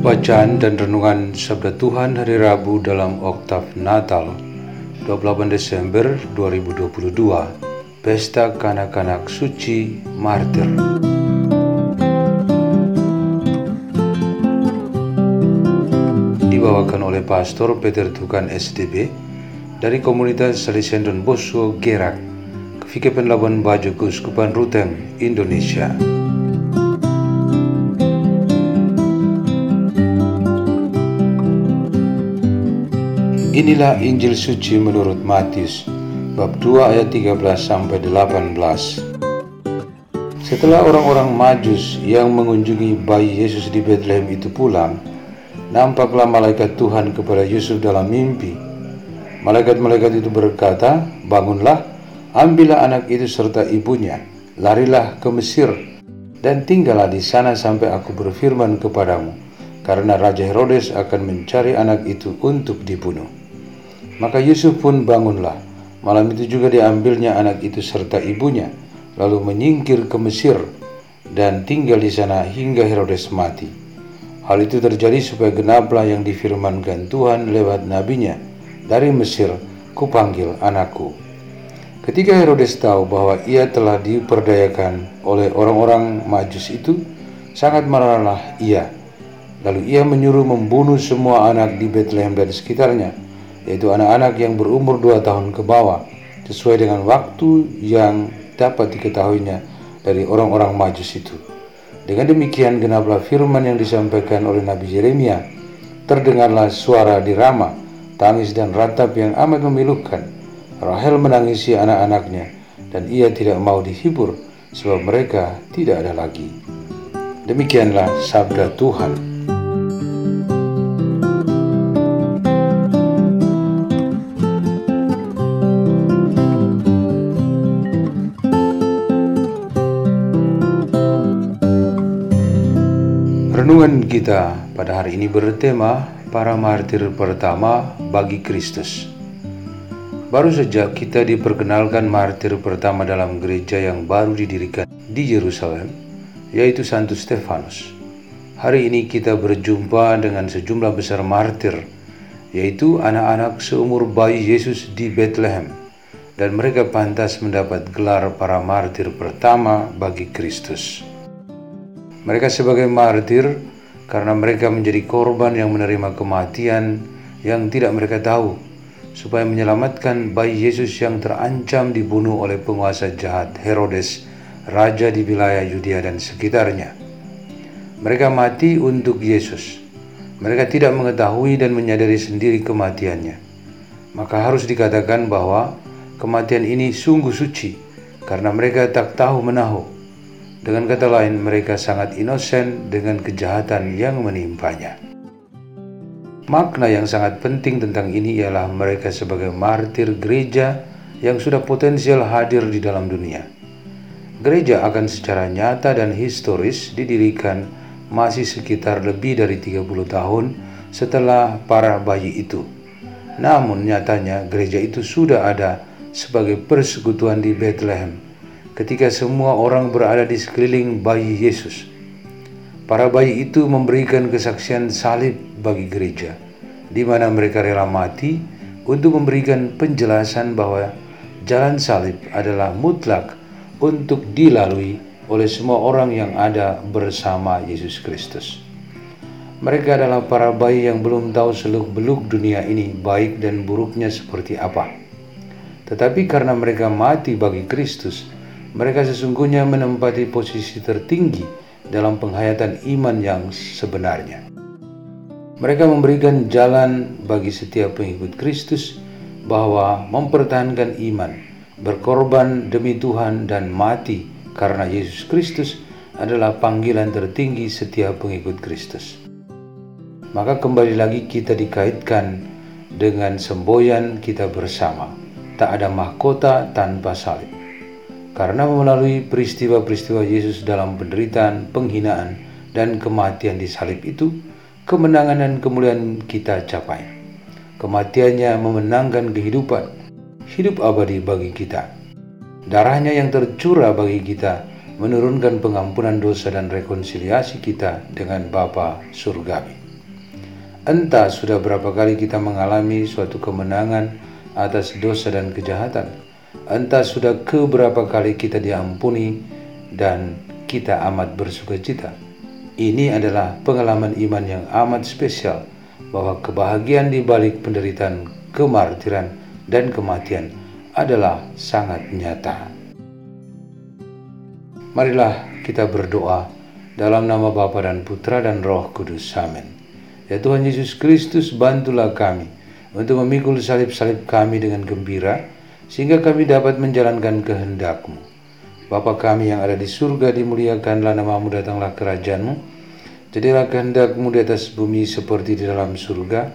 Bacaan dan renungan Sabda Tuhan hari Rabu dalam Oktav Natal 28 Desember 2022 Pesta Kanak-Kanak Suci Martir Dibawakan oleh Pastor Peter Tukan SDB dari komunitas Salesian Don Bosco Gerak Kevikepen Labuan Bajo Kuskupan Ruteng, Indonesia. Inilah Injil suci menurut Matius bab 2 ayat 13 sampai 18. Setelah orang-orang Majus yang mengunjungi bayi Yesus di Bethlehem itu pulang, nampaklah malaikat Tuhan kepada Yusuf dalam mimpi. Malaikat-malaikat itu berkata, "Bangunlah, ambillah anak itu serta ibunya, larilah ke Mesir dan tinggallah di sana sampai aku berfirman kepadamu, karena Raja Herodes akan mencari anak itu untuk dibunuh." Maka Yusuf pun bangunlah. Malam itu juga diambilnya anak itu serta ibunya, lalu menyingkir ke Mesir dan tinggal di sana hingga Herodes mati. Hal itu terjadi supaya genaplah yang difirmankan Tuhan lewat nabinya, dari Mesir kupanggil anakku. Ketika Herodes tahu bahwa ia telah diperdayakan oleh orang-orang majus itu, sangat marahlah ia. Lalu ia menyuruh membunuh semua anak di Bethlehem dan sekitarnya, yaitu anak-anak yang berumur dua tahun ke bawah, sesuai dengan waktu yang dapat diketahuinya dari orang-orang majus itu. Dengan demikian genaplah firman yang disampaikan oleh Nabi Yeremia, terdengarlah suara di Rama, tangis dan ratap yang amat memilukan. Rahel menangisi anak-anaknya, dan ia tidak mau dihibur, sebab mereka tidak ada lagi. Demikianlah sabda Tuhan. Renungan kita pada hari ini bertema para martir pertama bagi Kristus. Baru saja kita diperkenalkan martir pertama dalam gereja yang baru didirikan di Yerusalem, yaitu Santo Stefanus. Hari ini kita berjumpa dengan sejumlah besar martir, yaitu anak-anak seumur bayi Yesus di Bethlehem, dan mereka pantas mendapat gelar para martir pertama bagi Kristus. Mereka sebagai martir karena mereka menjadi korban yang menerima kematian yang tidak mereka tahu supaya menyelamatkan bayi Yesus yang terancam dibunuh oleh penguasa jahat Herodes, raja di wilayah Yudea dan sekitarnya. Mereka mati untuk Yesus. Mereka tidak mengetahui dan menyadari sendiri kematiannya. Maka harus dikatakan bahwa kematian ini sungguh suci karena mereka tak tahu menahu dengan kata lain, mereka sangat inosen dengan kejahatan yang menimpanya. Makna yang sangat penting tentang ini ialah mereka sebagai martir gereja yang sudah potensial hadir di dalam dunia. Gereja akan secara nyata dan historis didirikan masih sekitar lebih dari 30 tahun setelah para bayi itu. Namun nyatanya gereja itu sudah ada sebagai persekutuan di Bethlehem ketika semua orang berada di sekeliling bayi Yesus. Para bayi itu memberikan kesaksian salib bagi gereja, di mana mereka rela mati untuk memberikan penjelasan bahwa jalan salib adalah mutlak untuk dilalui oleh semua orang yang ada bersama Yesus Kristus. Mereka adalah para bayi yang belum tahu seluk-beluk dunia ini baik dan buruknya seperti apa. Tetapi karena mereka mati bagi Kristus, mereka sesungguhnya menempati posisi tertinggi dalam penghayatan iman yang sebenarnya. Mereka memberikan jalan bagi setiap pengikut Kristus bahwa mempertahankan iman, berkorban demi Tuhan dan mati karena Yesus Kristus adalah panggilan tertinggi setiap pengikut Kristus. Maka kembali lagi kita dikaitkan dengan semboyan kita bersama. Tak ada mahkota tanpa salib. Karena melalui peristiwa-peristiwa Yesus dalam penderitaan, penghinaan, dan kematian di salib itu, kemenangan dan kemuliaan kita capai. Kematiannya memenangkan kehidupan, hidup abadi bagi kita. Darahnya yang tercurah bagi kita menurunkan pengampunan dosa dan rekonsiliasi kita dengan Bapa Surgawi. Entah sudah berapa kali kita mengalami suatu kemenangan atas dosa dan kejahatan. Entah sudah keberapa kali kita diampuni dan kita amat bersuka cita ini adalah pengalaman iman yang amat spesial bahwa kebahagiaan di balik penderitaan, kemartiran, dan kematian adalah sangat nyata. Marilah kita berdoa dalam nama Bapa dan Putra dan Roh Kudus. Amin. Ya Tuhan Yesus Kristus, bantulah kami untuk memikul salib-salib kami dengan gembira, sehingga kami dapat menjalankan kehendak-Mu Bapa kami yang ada di surga, dimuliakanlah namamu, datanglah kerajaanmu. Jadilah kehendakmu di atas bumi seperti di dalam surga.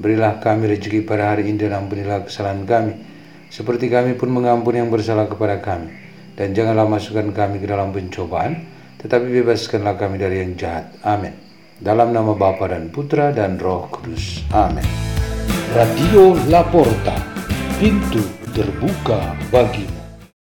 Berilah kami rezeki pada hari ini dan ampunilah kesalahan kami. Seperti kami pun mengampuni yang bersalah kepada kami. Dan janganlah masukkan kami ke dalam pencobaan, tetapi bebaskanlah kami dari yang jahat. Amin. Dalam nama Bapa dan Putra dan Roh Kudus. Amin. Radio Laporta, pintu terbuka bagi